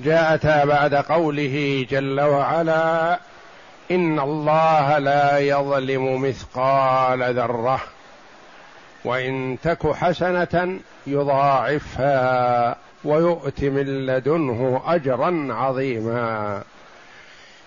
جاءتا بعد قوله جل وعلا إن الله لا يظلم مثقال ذرة وإن تك حسنة يضاعفها ويؤت من لدنه أجرا عظيما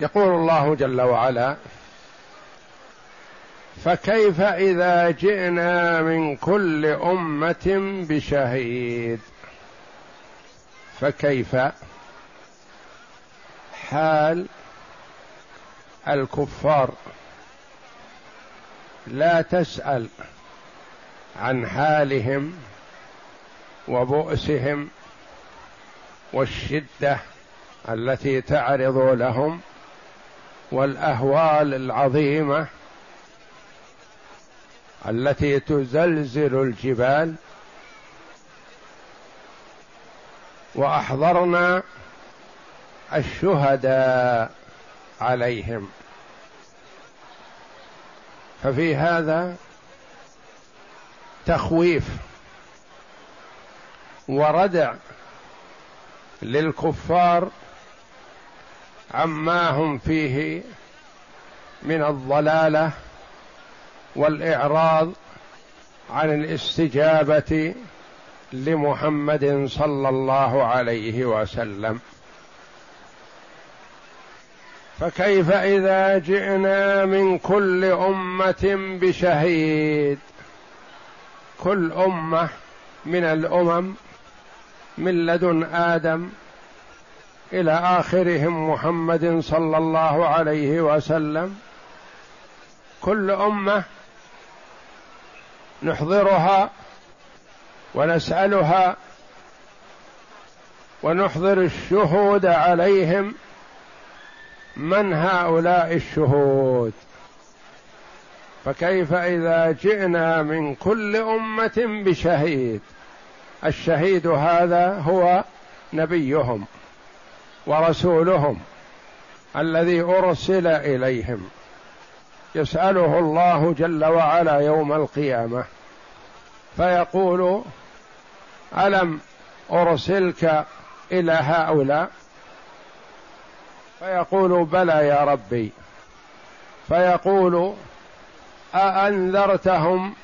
يقول الله جل وعلا فكيف إذا جئنا من كل أمة بشهيد؟ فكيف؟ حال الكفار لا تسأل عن حالهم وبؤسهم والشدة التي تعرض لهم والأهوال العظيمة التي تزلزل الجبال. وأحضرنا الشهداء عليهم. ففي هذا تخويف وردع للكفار عما هم فيه من الضلالة والإعراض عن الاستجابة لمحمد صلى الله عليه وسلم. فكيف إذا جئنا من كل أمة بشهيد؟ كل أمة من الأمم من لدن آدم إلى آخرهم محمد صلى الله عليه وسلم. كل أمة نحضرها ونسألها ونحضر الشهود عليهم من هؤلاء الشهود. فكيف إذا جئنا من كل أمة بشهيد؟ الشهيد هذا هو نبيهم. ورسولهم الذي أرسل إليهم. يسأله الله جل وعلا يوم القيامة فيقول ألم أرسلك إلى هؤلاء؟ فيقول بلى يا ربي. فيقول أأنذرتهم؟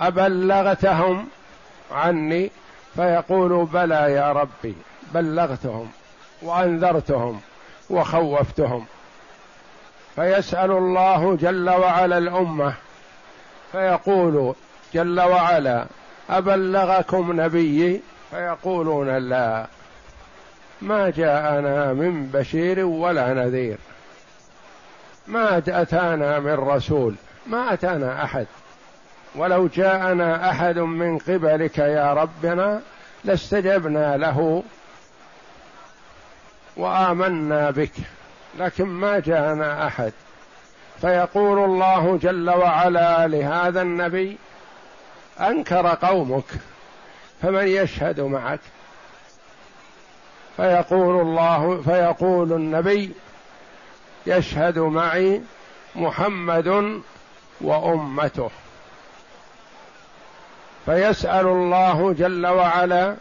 أبلغتهم عني؟ فيقول بلى يا ربي بلغتهم. وأنذرتهم وخوفتهم. فيسأل الله جل وعلا الأمة فيقول جل وعلا أبلغكم نبيي؟ فيقولون لا. ما جاءنا من بشير ولا نذير. ما أتانا من رسول ما أتانا أحد. ولو جاءنا أحد من قبلك يا ربنا لاستجبنا له. وآمنا بك لكن ما جاءنا أحد. فيقول الله جل وعلا لهذا النبي أنكر قومك فمن يشهد معك؟ فيقول الله فيقول النبي يشهد معي محمد وأمته. فيسأل الله جل وعلا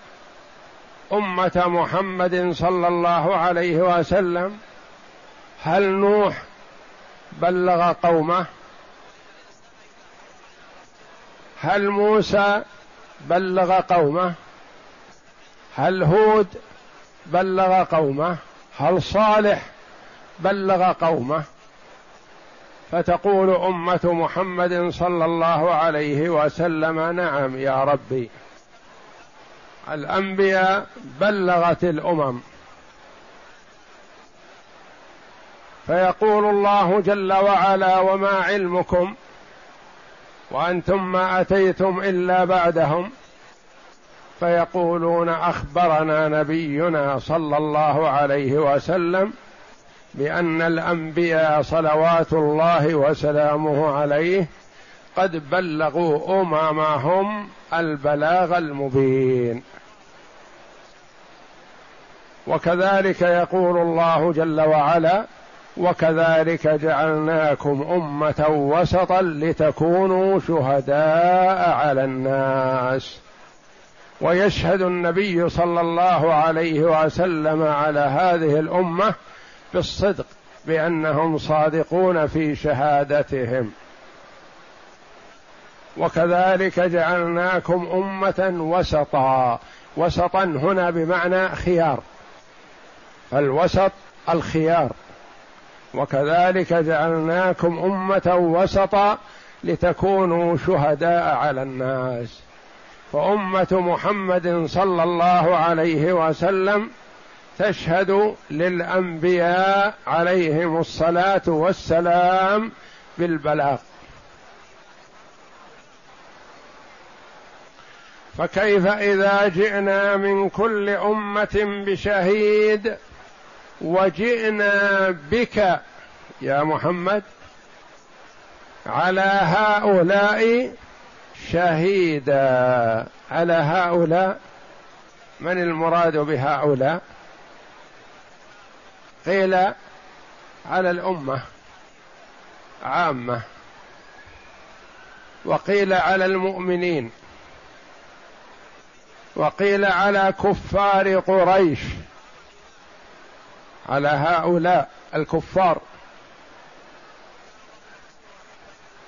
أمة محمد صلى الله عليه وسلم هل نوح بلغ قومه؟ هل موسى بلغ قومه؟ هل هود بلغ قومه؟ هل صالح بلغ قومه؟ فتقول أمة محمد صلى الله عليه وسلم نعم يا ربي. الأنبياء بلغت الأمم. فيقول الله جل وعلا وما علمكم وأنتم ما أتيتم إلا بعدهم فيقولون أخبرنا نبينا صلى الله عليه وسلم بأن الأنبياء صلوات الله وسلامه عليه قد بلغوا اممهم البلاغ المبين. وكذلك يقول الله جل وعلا وكذلك جعلناكم أمة وسطا لتكونوا شهداء على الناس. ويشهد النبي صلى الله عليه وسلم على هذه الأمة بالصدق بأنهم صادقون في شهادتهم. وكذلك جعلناكم أمة وسطا. وسطا هنا بمعنى خيار. الوسط الخيار. وكذلك جعلناكم أمة وسطا لتكونوا شهداء على الناس. فأمة محمد صلى الله عليه وسلم تشهد للأنبياء عليهم الصلاة والسلام بالبلاغ. فكيف إذا جئنا من كل أمة بشهيد وجئنا بك يا محمد على هؤلاء شهيدا. على هؤلاء من المراد بهؤلاء؟ قيل على الأمة عامة وقيل على المؤمنين وقيل على كفار قريش. على هؤلاء الكفار.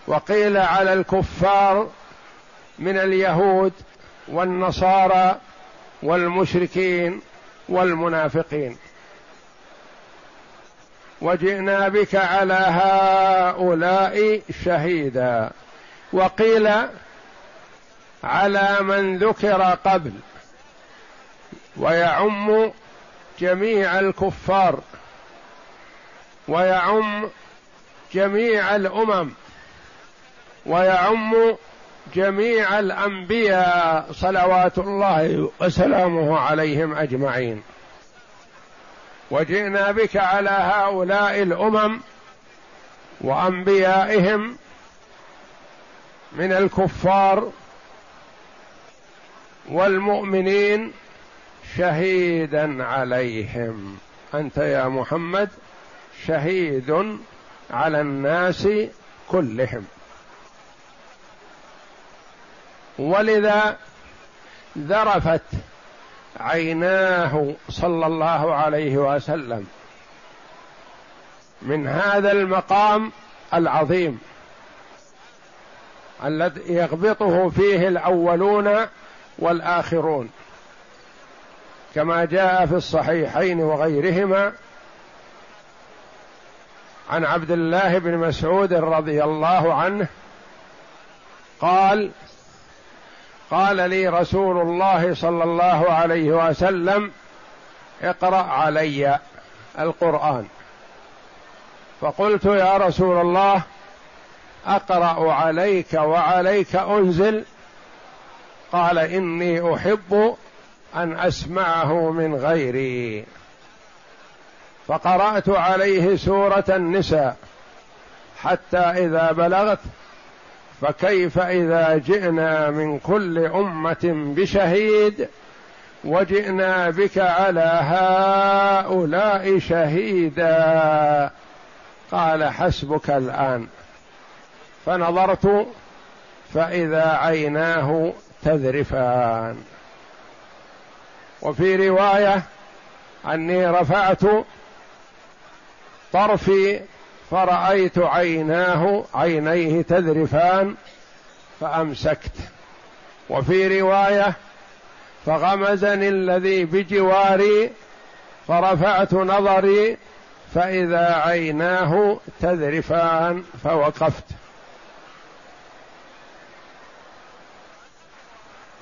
وقيل على الكفار من اليهود والنصارى والمشركين والمنافقين. وجئنا بك على هؤلاء شهيدا. وقيل على من ذكر قبل. ويعم جميع الكفار ويعم جميع الأمم ويعم جميع الأنبياء صلوات الله وسلامه عليهم أجمعين. وجئنا بك على هؤلاء الأمم وأنبيائهم من الكفار والمؤمنين شهيدا عليهم. أنت يا محمد شهيد على الناس كلهم. ولذا ذرفت عيناه صلى الله عليه وسلم من هذا المقام العظيم الذي يغبطه فيه الأولون والآخرون. كما جاء في الصحيحين وغيرهما عن عبد الله بن مسعود رضي الله عنه قال قال لي رسول الله صلى الله عليه وسلم اقرأ علي القرآن. فقلت يا رسول الله أقرأ عليك وعليك أنزل. قال إني أحب أن أسمعه من غيري. فقرأت عليه سورة النساء حتى إذا بلغت فكيف إذا جئنا من كل أمة بشهيد وجئنا بك على هؤلاء شهيدا. قال حسبك الآن. فنظرت فإذا عيناه تذرفان. وفي رواية أني رفعت طرفي فرأيت عيناه عينيه تذرفان فأمسكت. وفي رواية فغمزني الذي بجواري فرفعت نظري فإذا عيناه تذرفان فوقفت.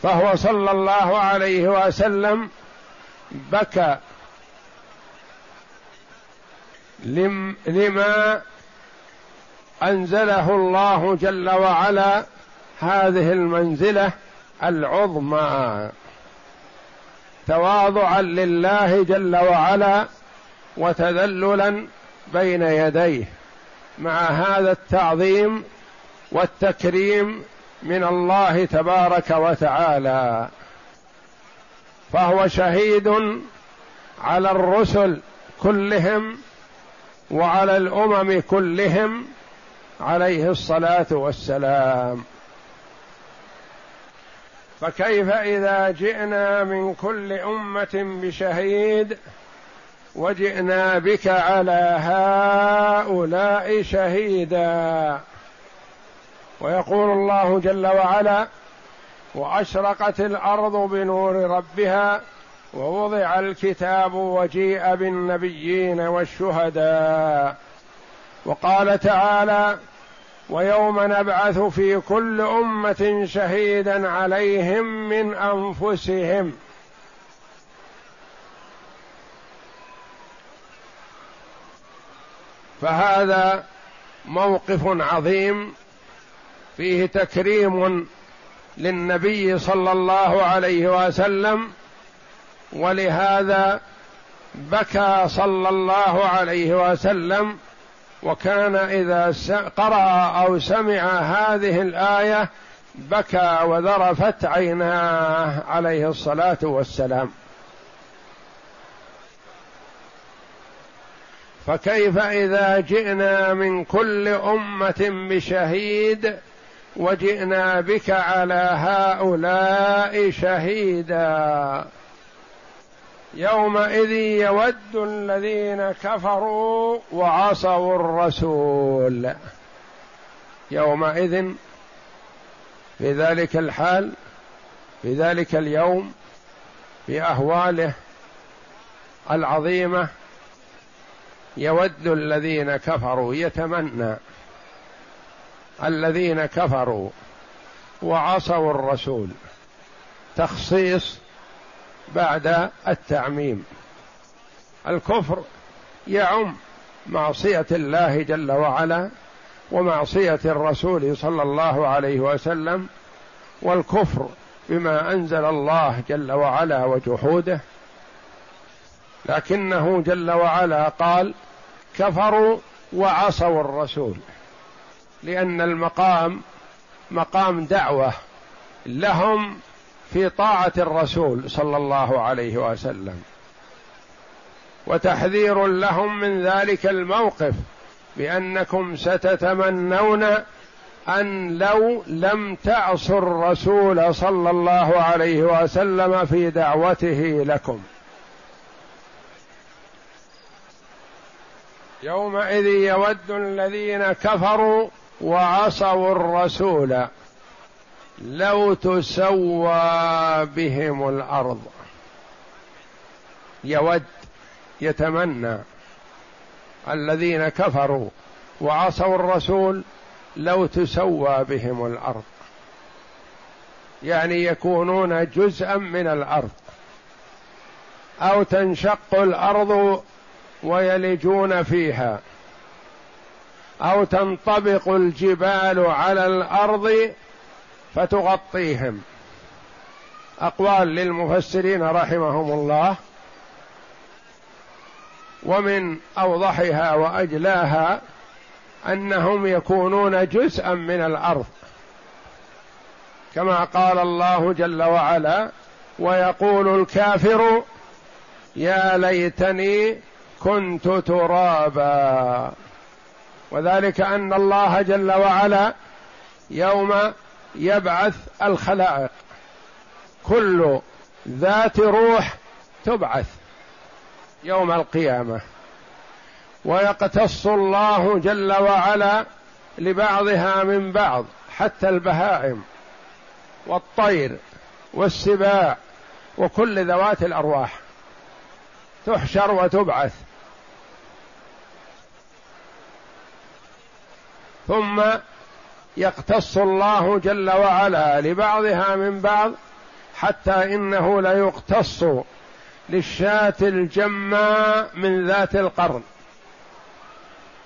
فهو صلى الله عليه وسلم بكى لما أنزله الله جل وعلا هذه المنزلة العظمى. تواضعا لله جل وعلا وتذللا بين يديه. مع هذا التعظيم والتكريم من الله تبارك وتعالى فهو شهيد على الرسل كلهم وعلى الأمم كلهم عليه الصلاة والسلام. فكيف إذا جئنا من كل أمة بشهيد وجئنا بك على هؤلاء شهيدا؟ ويقول الله جل وعلا وأشرقت الأرض بنور ربها ووضع الكتاب وجيء بالنبيين والشهداء. وقال تعالى ويوم نبعث في كل أمة شهيدا عليهم من أنفسهم. فهذا موقف عظيم فيه تكريم للنبي صلى الله عليه وسلم ولهذا بكى صلى الله عليه وسلم وكان إذا قرأ أو سمع هذه الآية بكى وذرفت عيناه عليه الصلاة والسلام. فكيف إذا جئنا من كل أمة بشهيد وجئنا بك على هؤلاء شهيدا. يومئذ يود الذين كفروا وعصوا الرسول. يومئذ في ذلك الحال في ذلك اليوم في أهواله العظيمة يود الذين كفروا يتمنى الذين كفروا وعصوا الرسول. تخصيص بعد التعميم. الكفر يعم معصية الله جل وعلا ومعصية الرسول صلى الله عليه وسلم والكفر بما أنزل الله جل وعلا وجحوده. لكنه جل وعلا قال كفروا وعصوا الرسول. لأن المقام مقام دعوة لهم في طاعة الرسول صلى الله عليه وسلم. وتحذير لهم من ذلك الموقف بأنكم ستتمنون أن لو لم تعصوا الرسول صلى الله عليه وسلم في دعوته لكم. يومئذ يود الذين كفروا وعصوا الرسول لو تسوى بهم الأرض. يود يتمنى الذين كفروا وعصوا الرسول لو تسوى بهم الأرض. يعني يكونون جزءا من الأرض. أو تنشق الأرض ويلجون فيها. أو تنطبق الجبال على الأرض فتغطيهم. أقوال للمفسرين رحمهم الله. ومن أوضحها وأجلاها أنهم يكونون جزءا من الأرض. كما قال الله جل وعلا ويقول الكافر يا ليتني كنت ترابا وذلك أن الله جل وعلا يوم يبعث الخلائق. كل ذات روح تبعث يوم القيامة. ويقتص الله جل وعلا لبعضها من بعض حتى البهائم والطير والسباع وكل ذوات الأرواح تحشر وتبعث. ثم يقتص الله جل وعلا لبعضها من بعض حتى إنه ليقتص للشاة الجماء من ذات القرن.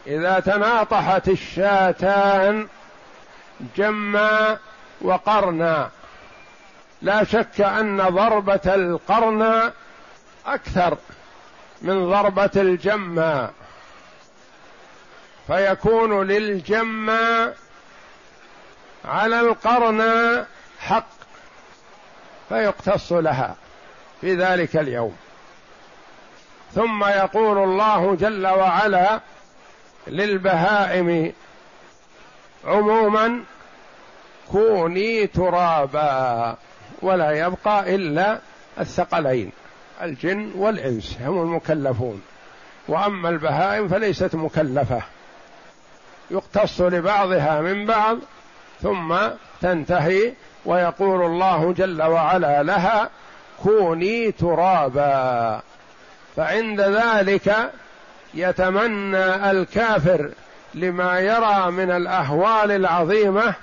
إذا تناطحت الشاتان جما وقرنا لا شك أن ضربة القرن أكثر من ضربة الجمة. فيكون للجمة على القرن حق فيقتص لها في ذلك اليوم. ثم يقول الله جل وعلا للبهائم عموما كوني ترابا ولا يبقى إلا الثقلين الجن والإنس هم المكلفون. وأما البهائم فليست مكلفة. يقتص لبعضها من بعض ثم تنتهي ويقول الله جل وعلا لها كوني ترابا. فعند ذلك يتمنى الكافر لما يرى من الأهوال العظيمة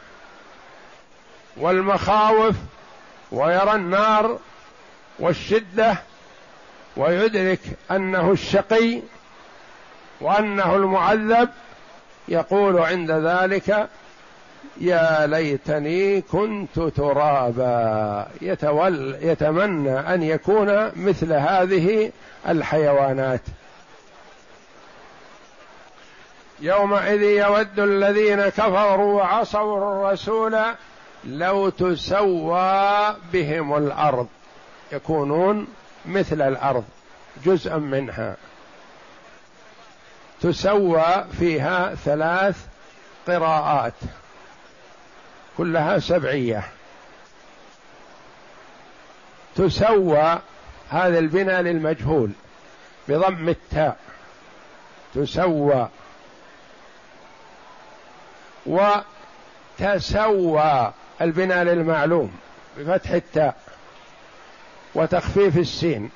والمخاوف ويرى النار والشدة ويدرك أنه الشقي وأنه المعذب يقول عند ذلك يا ليتني كنت ترابا. يتول يتمنى أن يكون مثل هذه الحيوانات. يومئذ يود الذين كفروا وعصوا الرسول لو تسوى بهم الأرض. يكونون مثل الأرض جزءا منها. تسوى فيها ثلاث قراءات. كلها سبعية. تسوى هذا البناء للمجهول بضم التاء. تسوى. وتسوى البناء للمعلوم بفتح التاء. وتخفيف السين.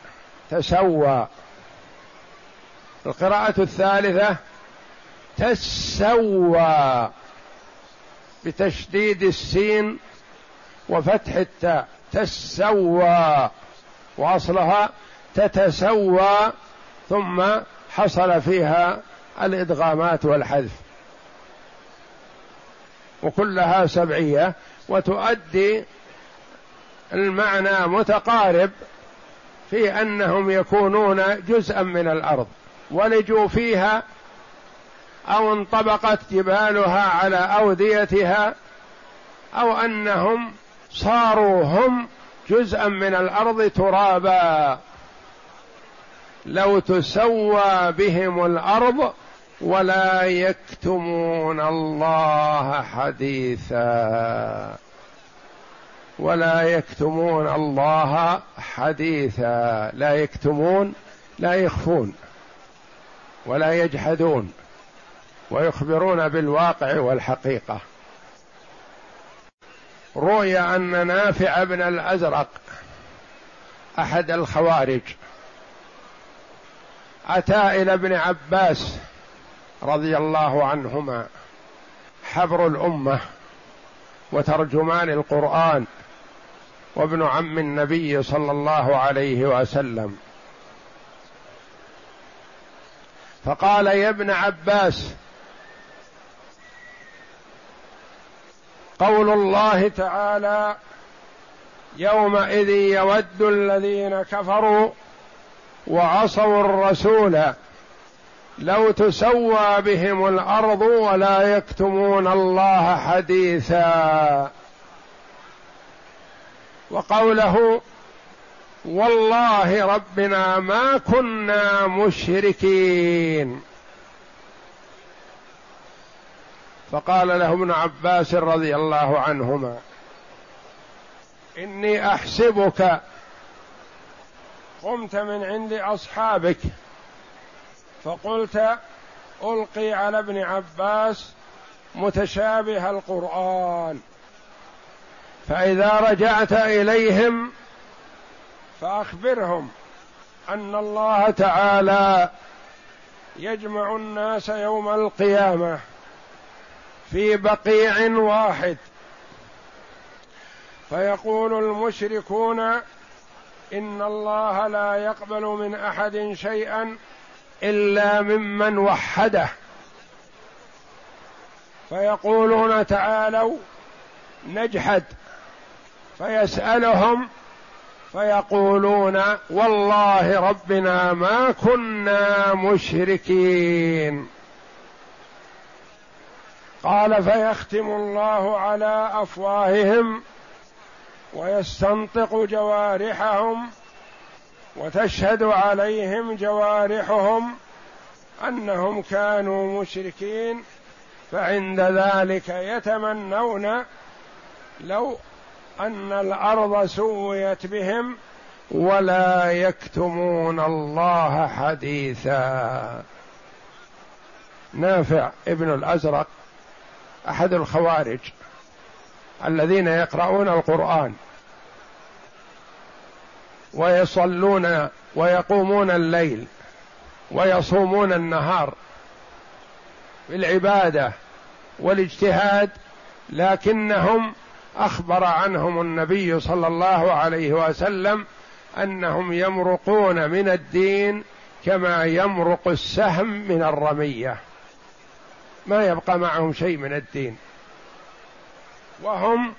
تسوى. القراءة الثالثة تسوى بتشديد السين وفتح التاء. تسوى وأصلها تتسوى ثم حصل فيها الإدغامات والحذف. وكلها سبعية وتؤدي المعنى متقارب في أنهم يكونون جزءا من الأرض. ولجوا فيها أو انطبقت جبالها على أوديتها أو أنهم صاروا هم جزءا من الأرض ترابا. لو تسوى بهم الأرض ولا يكتمون الله حديثا. ولا يكتمون الله حديثا. لا يكتمون لا يخفون. ولا يجحدون ويخبرون بالواقع والحقيقة. روي أن نافع بن الأزرق أحد الخوارج أتى إلى ابن عباس رضي الله عنهما حبر الأمة وترجمان القرآن وابن عم النبي صلى الله عليه وسلم. فقال يا ابن عباس قول الله تعالى يومئذ يود الذين كفروا وعصوا الرسول لو تسوى بهم الأرض ولا يكتمون الله حديثا. وقوله والله ربنا ما كنا مشركين. فقال له ابن عباس رضي الله عنهما إني أحسبك قمت من عند أصحابك. فقلت ألقي على ابن عباس متشابه القرآن. فإذا رجعت إليهم فأخبرهم أن الله تعالى يجمع الناس يوم القيامة في بقيع واحد. فيقول المشركون إن الله لا يقبل من أحد شيئا إلا ممن وحده. فيقولون تعالوا نجحد. فيسألهم فيقولون والله ربنا ما كنا مشركين. قال فيختم الله على أفواههم ويستنطق جوارحهم وتشهد عليهم جوارحهم أنهم كانوا مشركين فعند ذلك يتمنون لو أن الأرض سويت بهم ولا يكتمون الله حديثا. نافع ابن الأزرق أحد الخوارج الذين يقرؤون القرآن ويصلون ويقومون الليل ويصومون النهار بالعبادة والاجتهاد لكنهم أخبر عنهم النبي صلى الله عليه وسلم أنهم يمرقون من الدين كما يمرق السهم من الرمية. ما يبقى معهم شيء من الدين. وهم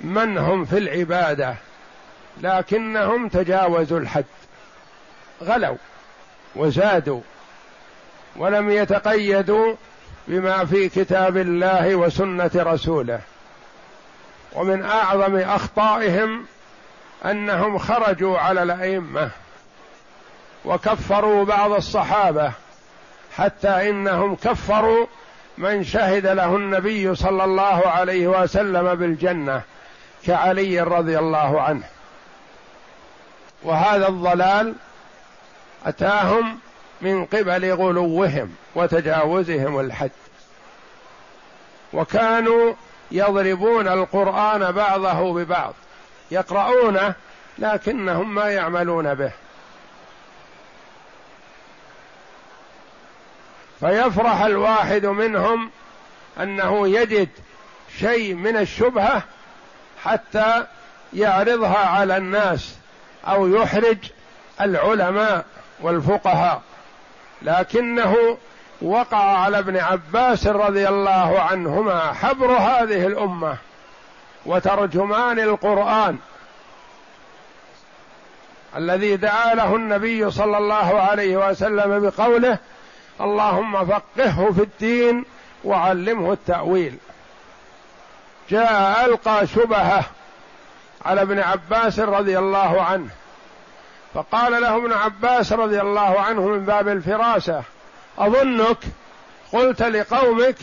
من هم في العبادة لكنهم تجاوزوا الحد. غلوا وزادوا ولم يتقيدوا بما في كتاب الله وسنة رسوله. ومن أعظم أخطائهم أنهم خرجوا على الأئمة وكفروا بعض الصحابة حتى إنهم كفروا من شهد له النبي صلى الله عليه وسلم بالجنة كعلي رضي الله عنه. وهذا الضلال أتاهم من قبل غلوهم وتجاوزهم الحد. وكانوا يضربون القرآن بعضه ببعض يقرؤونه لكنهم ما يعملون به. فيفرح الواحد منهم أنه يجد شيء من الشبهة حتى يعرضها على الناس أو يحرج العلماء والفقهاء لكنه وقع على ابن عباس رضي الله عنهما حبر هذه الأمة وترجمان القرآن الذي دعا له النبي صلى الله عليه وسلم بقوله اللهم فقهه في الدين وعلمه التأويل. جاء ألقى شبهة على ابن عباس رضي الله عنه فقال له ابن عباس رضي الله عنه من باب الفراسة أظنك قلت لقومك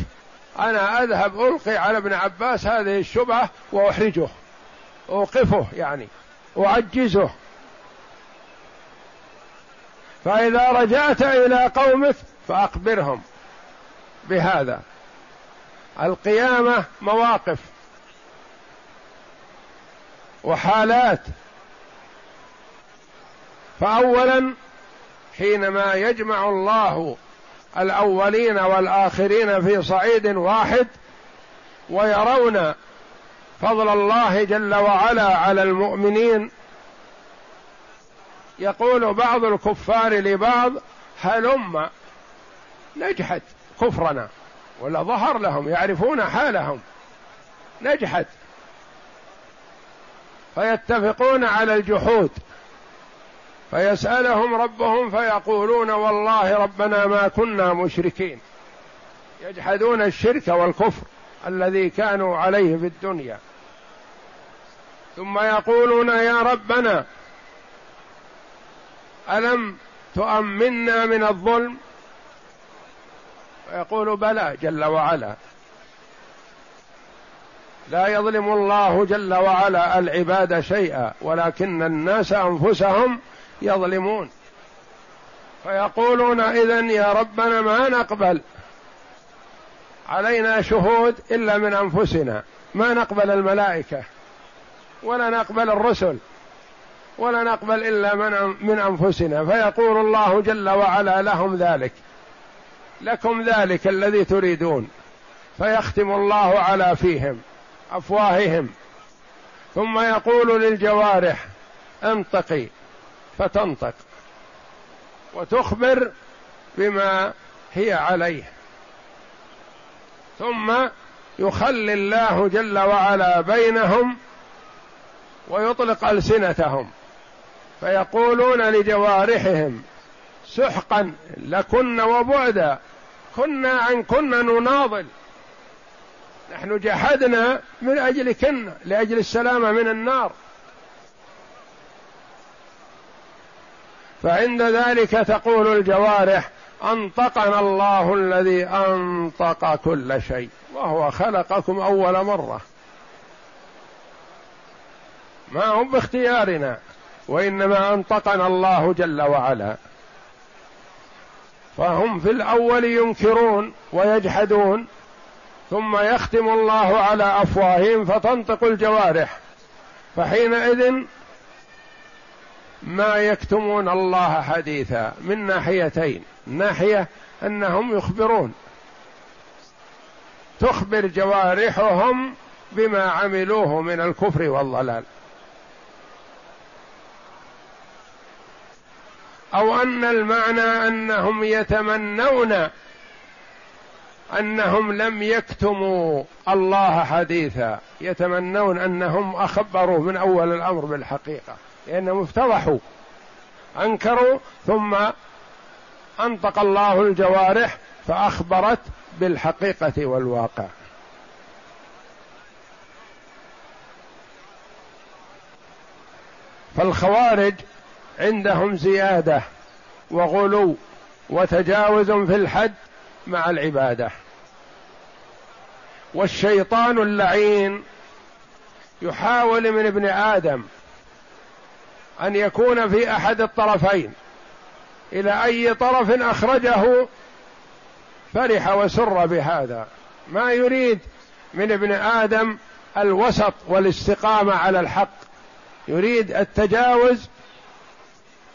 أنا أذهب ألقي على ابن عباس هذه الشبهة وأحرجه. أوقفه يعني. أعجزه. فإذا رجعت إلى قومك فأخبرهم بهذا. القيامة مواقف وحالات. فاولا حينما يجمع الله الأولين والآخرين في صعيد واحد ويرون فضل الله جل وعلا على المؤمنين. يقول بعض الكفار لبعض هلم نجحد كفرنا ولا ظهر لهم يعرفون حالهم نجحد فيتفقون على الجحود. فيسألهم ربهم فيقولون والله ربنا ما كنا مشركين. يجحدون الشرك والكفر الذي كانوا عليه في الدنيا. ثم يقولون يا ربنا ألم تؤمنا من الظلم؟ فيقول بلى جل وعلا. لا يظلم الله جل وعلا العباد شيئا ولكن الناس أنفسهم يظلمون. فيقولون اذا يا ربنا ما نقبل علينا شهود إلا من أنفسنا. ما نقبل الملائكة ولا نقبل الرسل ولا نقبل إلا من من أنفسنا. فيقول الله جل وعلا لهم ذلك. لكم ذلك الذي تريدون. فيختم الله على فيهم أفواههم. ثم يقول للجوارح انطقي فتنطق وتخبر بما هي عليه. ثم يخلي الله جل وعلا بينهم ويطلق ألسنتهم. فيقولون لجوارحهم سحقا لكن وبعدا كنا عن كنا نناضل. نحن جحدنا من أجل كنا لأجل السلامة من النار. فعند ذلك تقول الجوارح أنطقنا الله الذي أنطق كل شيء وهو خلقكم أول مرة. ما هم باختيارنا وإنما أنطقنا الله جل وعلا. فهم في الأول ينكرون ويجحدون ثم يختم الله على أفواههم فتنطق الجوارح. فحينئذ ما يكتمون الله حديثا من ناحيتين. ناحية أنهم يخبرون. تخبر جوارحهم بما عملوه من الكفر والضلال. أو أن المعنى أنهم يتمنون أنهم لم يكتموا الله حديثا. يتمنون أنهم أخبروا من أول الأمر بالحقيقة. لانهم افتضحوا أنكروا ثم أنطق الله الجوارح فأخبرت بالحقيقة والواقع. فالخوارج عندهم زيادة وغلو وتجاوز في الحد مع العبادة. والشيطان اللعين يحاول من ابن آدم أن يكون في أحد الطرفين. إلى أي طرف أخرجه فرح وسر بهذا. ما يريد من ابن آدم الوسط والاستقامة على الحق. يريد التجاوز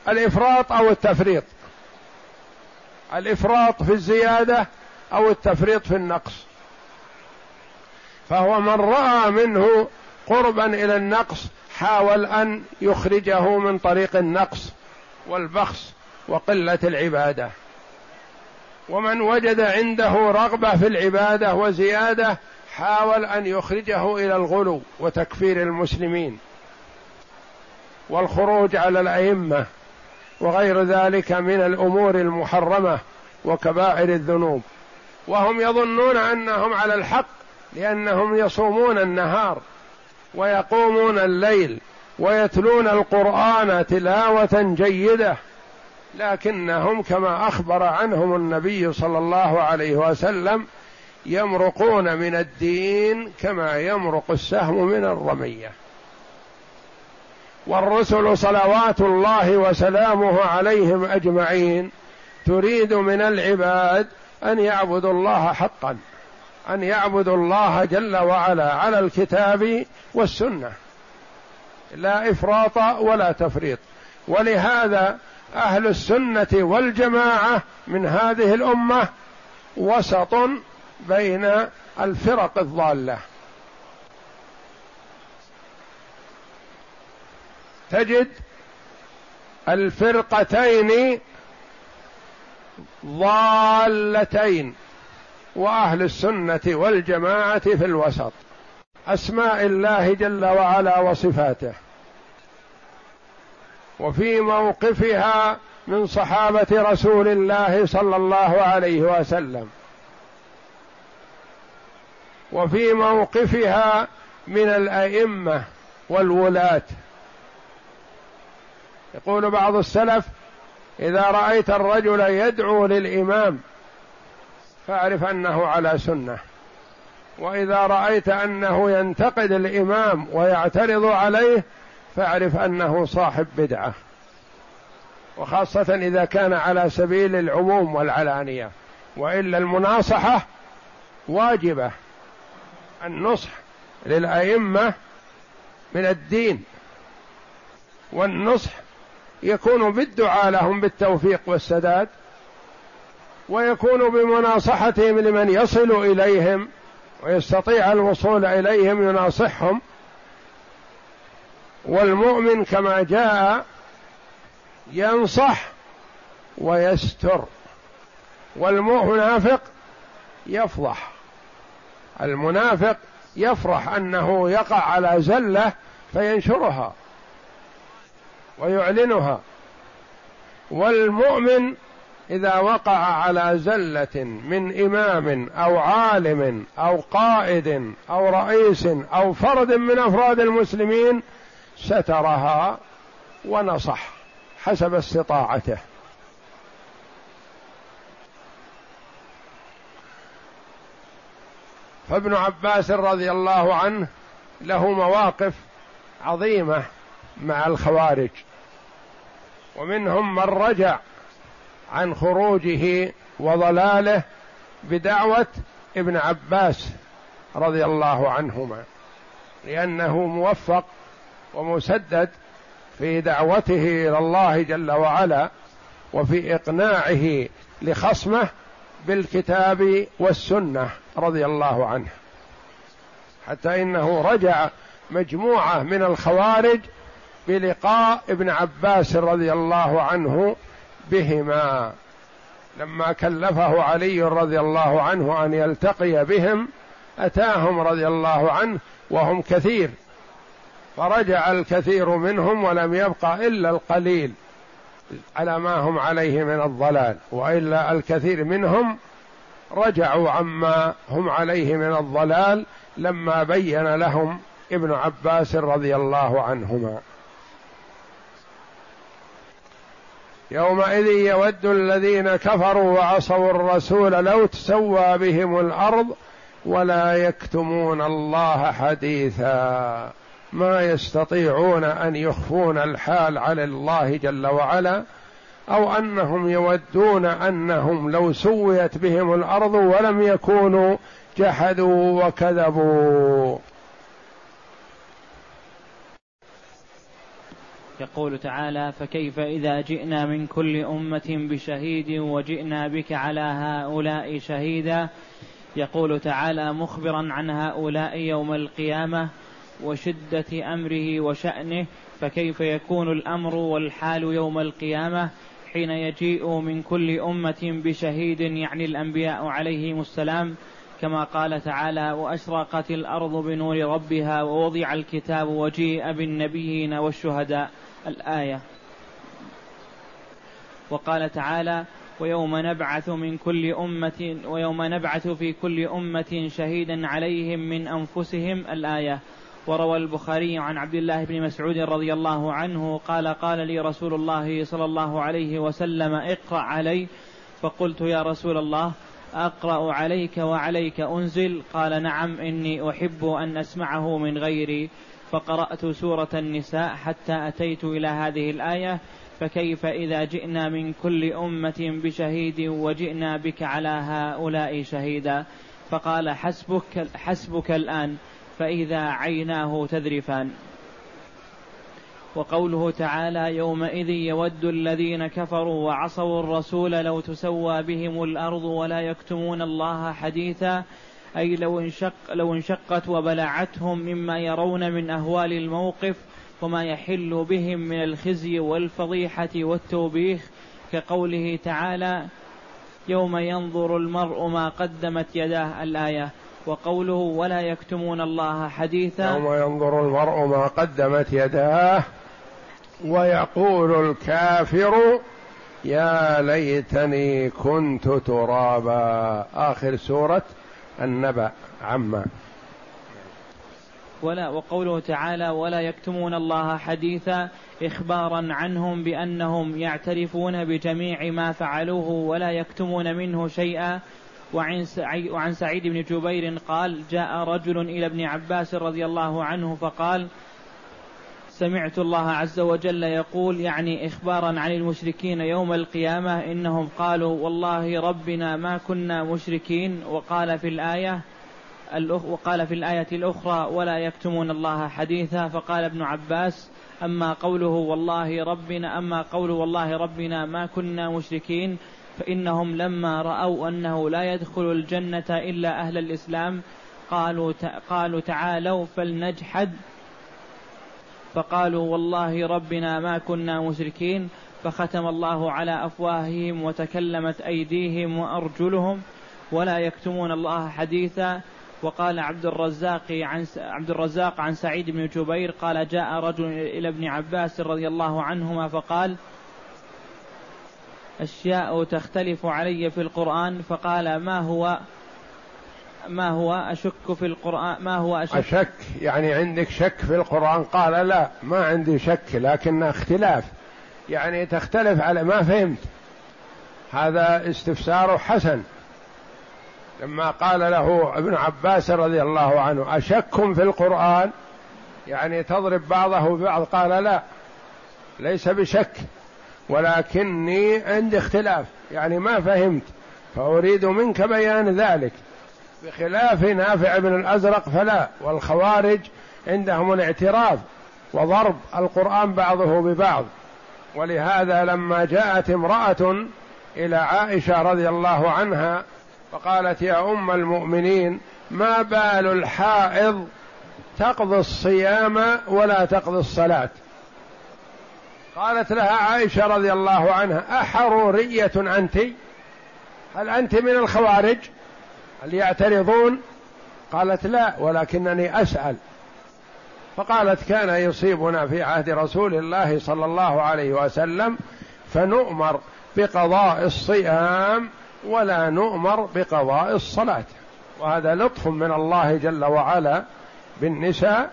الإفراط أو التفريط. الإفراط في الزيادة أو التفريط في النقص. فهو من رأى منه قربا إلى النقص حاول أن يخرجه من طريق النقص والبخس وقلة العبادة. ومن وجد عنده رغبة في العبادة وزيادة حاول أن يخرجه إلى الغلو وتكفير المسلمين والخروج على الأئمة وغير ذلك من الأمور المحرمة وكبائر الذنوب. وهم يظنون أنهم على الحق لأنهم يصومون النهار. ويقومون الليل ويتلون القرآن تلاوة جيدة لكنهم كما أخبر عنهم النبي صلى الله عليه وسلم يمرقون من الدين كما يمرق السهم من الرمية. والرسل صلوات الله وسلامه عليهم أجمعين تريد من العباد أن يعبدوا الله حقا. أن يعبدوا الله جل وعلا على الكتاب والسنة. لا إفراط ولا تفريط. ولهذا أهل السنة والجماعة من هذه الأمة وسط بين الفرق الضالة. تجد الفرقتين ضالتين. وأهل السنة والجماعة في الوسط. أسماء الله جل وعلا وصفاته. وفي موقفها من صحابة رسول الله صلى الله عليه وسلم. وفي موقفها من الأئمة والولاة. يقول بعض السلف إذا رأيت الرجل يدعو للإمام فاعرف انه على سنه. واذا رايت انه ينتقد الامام ويعترض عليه فاعرف انه صاحب بدعه. وخاصة إذا كان على سبيل العموم والعلانية. وإلا المناصحة واجبة. النصح للأئمة من الدين. والنصح يكون بالدعاء لهم بالتوفيق والسداد. ويكون بمناصحتهم لمن يصل إليهم ويستطيع الوصول إليهم يناصحهم. والمؤمن كما جاء ينصح ويستر والمنافق يفضح المنافق يفرح أنه يقع على زلة فينشرها ويعلنها. والمؤمن إذا وقع على زلة من إمام أو عالم أو قائد أو رئيس أو فرد من أفراد المسلمين سترها ونصح حسب استطاعته. فابن عباس رضي الله عنه له مواقف عظيمة مع الخوارج ومنهم من رجع عن خروجه وضلاله بدعوة ابن عباس رضي الله عنهما لأنه موفق ومسدد في دعوته إلى الله جل وعلا وفي إقناعه لخصمه بالكتاب والسنة رضي الله عنه. حتى إنه رجع مجموعة من الخوارج بلقاء ابن عباس رضي الله عنه بهما لما كلفه علي رضي الله عنه أن يلتقي بهم أتاهم رضي الله عنه وهم كثير فرجع الكثير منهم ولم يبق إلا القليل على ما هم عليه من الضلال وإلا الكثير منهم رجعوا عما هم عليه من الضلال لما بين لهم ابن عباس رضي الله عنهما يومئذ يود الذين كفروا وعصوا الرسول لو تسوى بهم الأرض ولا يكتمون الله حديثا. ما يستطيعون أن يخفون الحال على الله جل وعلا أو أنهم يودون أنهم لو سويت بهم الأرض ولم يكونوا جحدوا وكذبوا. يقول تعالى فكيف إذا جئنا من كل أمة بشهيد وجئنا بك على هؤلاء شهيدا؟ يقول تعالى مخبرا عن هؤلاء يوم القيامة وشدة أمره وشأنه فكيف يكون الأمر والحال يوم القيامة؟ حين يجيء من كل أمة بشهيد يعني الأنبياء عليهم السلام كما قال تعالى وأشرقت الأرض بنور ربها ووضع الكتاب وجيء بالنبيين والشهداء الآية. وقال تعالى ويوم نبعث من كل أمة ويوم نبعث في كل أمة شهيدا عليهم من أنفسهم. الآية. وروى البخاري عن عبد الله بن مسعود رضي الله عنه قال قال لي رسول الله صلى الله عليه وسلم اقرأ علي. فقلت يا رسول الله أقرأ عليك وعليك أنزل. قال نعم إني أحب أن أسمعه من غيري. فقرأت سورة النساء حتى أتيت إلى هذه الآية فكيف إذا جئنا من كل أمة بشهيد وجئنا بك على هؤلاء شهيدا؟ فقال حسبك حسبك الآن فإذا عيناه تذرفان. وقوله تعالى يومئذ يود الذين كفروا وعصوا الرسول لو تسوى بهم الأرض ولا يكتمون الله حديثا أي لو انشق لو انشقت وبلعتهم مما يرون من أهوال الموقف وما يحل بهم من الخزي والفضيحة والتوبيخ كقوله تعالى يوم ينظر المرء ما قدمت يداه الآية وقوله ولا يكتمون الله حديثا. يوم ينظر المرء ما قدمت يداه ويقول الكافر يا ليتني كنت ترابا. آخر سورة النبأ عما. ولا وقوله تعالى ولا يكتمون الله حديثا إخبارا عنهم بأنهم يعترفون بجميع ما فعلوه ولا يكتمون منه شيئا. وعن سعيد بن جبير قال جاء رجل إلى ابن عباس رضي الله عنه فقال سمعت الله عز وجل يقول يعني إخبارا عن المشركين يوم القيامة إنهم قالوا والله ربنا ما كنا مشركين وقال في الآية وقال في الآية الأخرى ولا يكتمون الله حديثا فقال ابن عباس أما قوله والله ربنا أما قوله والله ربنا ما كنا مشركين فإنهم لما رأوا أنه لا يدخل الجنة إلا أهل الإسلام قالوا قالوا تعالوا فلنجحد فقالوا والله ربنا ما كنا مشركين فختم الله على أفواههم وتكلمت أيديهم وأرجلهم ولا يكتمون الله حديثا. وقال عبد الرزاق عن عبد الرزاق عن سعيد بن جبير قال جاء رجل إلى ابن عباس رضي الله عنهما فقال أشياء تختلف علي في القرآن. فقال ما هو؟ ما هو أشك في القرآن؟ ما هو أشك, أشك؟ يعني عندك شك في القرآن؟ قال لا ما عندي شك لكن اختلاف. يعني تختلف على ما فهمت. هذا استفسار حسن. لما قال له ابن عباس رضي الله عنه أشك في القرآن؟ يعني تضرب بعضه ببعض قال لا ليس بشك ولكني عندي اختلاف. يعني ما فهمت فأريد منك بيان ذلك. بخلاف نافع بن الأزرق فلا والخوارج عندهم الاعتراف وضرب القرآن بعضه ببعض. ولهذا لما جاءت امرأة إلى عائشة رضي الله عنها فقالت يا أم المؤمنين ما بال الحائض تقضي الصيام ولا تقضي الصلاة؟ قالت لها عائشة رضي الله عنها أحرورية انت هل انت من الخوارج؟ هل يعترضون؟ قالت لا ولكنني أسأل. فقالت كان يصيبنا في عهد رسول الله صلى الله عليه وسلم فنؤمر بقضاء الصيام ولا نؤمر بقضاء الصلاة. وهذا لطف من الله جل وعلا بالنساء.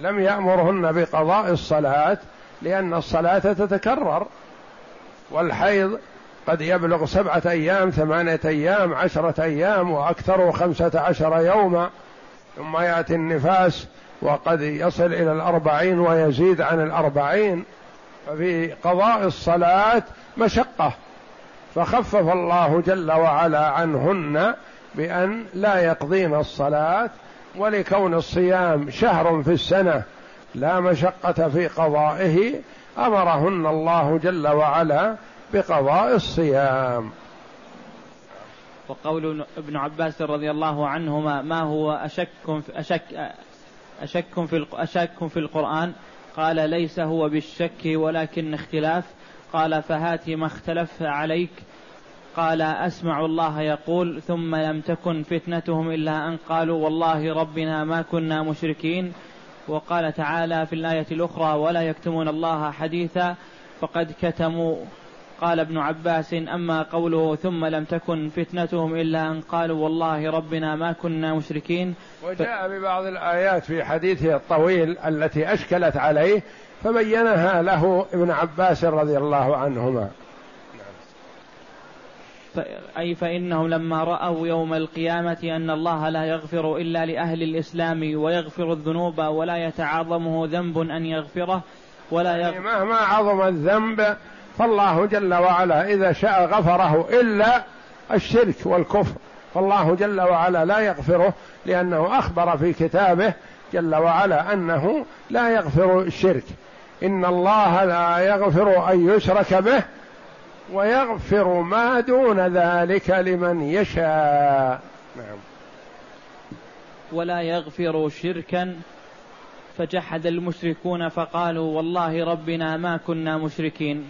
لم يأمرهن بقضاء الصلاة لأن الصلاة تتكرر والحيض قد يبلغ سبعة أيام ثمانية أيام عشرة أيام وأكثر خمسة عشر يوما ثم يأتي النفاس وقد يصل إلى الأربعين ويزيد عن الأربعين. ففي قضاء الصلاة مشقة. فخفف الله جل وعلا عنهن بأن لا يقضين الصلاة ولكون الصيام شهر في السنة لا مشقة في قضائه أمرهن الله جل وعلا بقضاء الصيام. وقول ابن عباس رضي الله عنهما ما هو أشك أشك أشك في أشك في القرآن؟ قال ليس هو بالشك ولكن اختلاف. قال فهات ما اختلف عليك. قال أسمع الله يقول ثم لم تكن فتنتهم إلا أن قالوا والله ربنا ما كنا مشركين. وقال تعالى في الآية الأخرى ولا يكتمون الله حديثا فقد كتموا. قال ابن عباس أما قوله ثم لم تكن فتنتهم إلا أن قالوا والله ربنا ما كنا مشركين وجاء ببعض الآيات في حديثه الطويل التي أشكلت عليه فبينها له ابن عباس رضي الله عنهما. أي فإنهم لما رأوا يوم القيامة أن الله لا يغفر إلا لأهل الإسلام ويغفر الذنوب ولا يتعاظمه ذنب أن يغفره ولا يغفر يعني مهما عظم الذنب فالله جل وعلا إذا شاء غفره إلا الشرك والكفر. فالله جل وعلا لا يغفره لأنه أخبر في كتابه جل وعلا أنه لا يغفر الشرك. إن الله لا يغفر أن يشرك به ويغفر ما دون ذلك لمن يشاء. نعم. ولا يغفر شركا فجحد المشركون فقالوا والله ربنا ما كنا مشركين.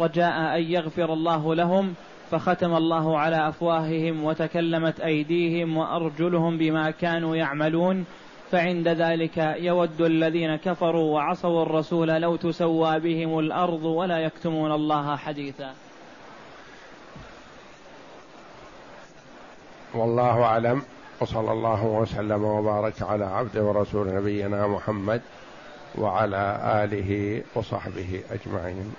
رجاء أن يغفر الله لهم فختم الله على أفواههم وتكلمت أيديهم وأرجلهم بما كانوا يعملون. فعند ذلك يود الذين كفروا وعصوا الرسول لو تسوى بهم الأرض ولا يكتمون الله حديثا. والله أعلم. وصلى الله وسلم وبارك على عبد ورسول نبينا محمد وعلى آله وصحبه أجمعين.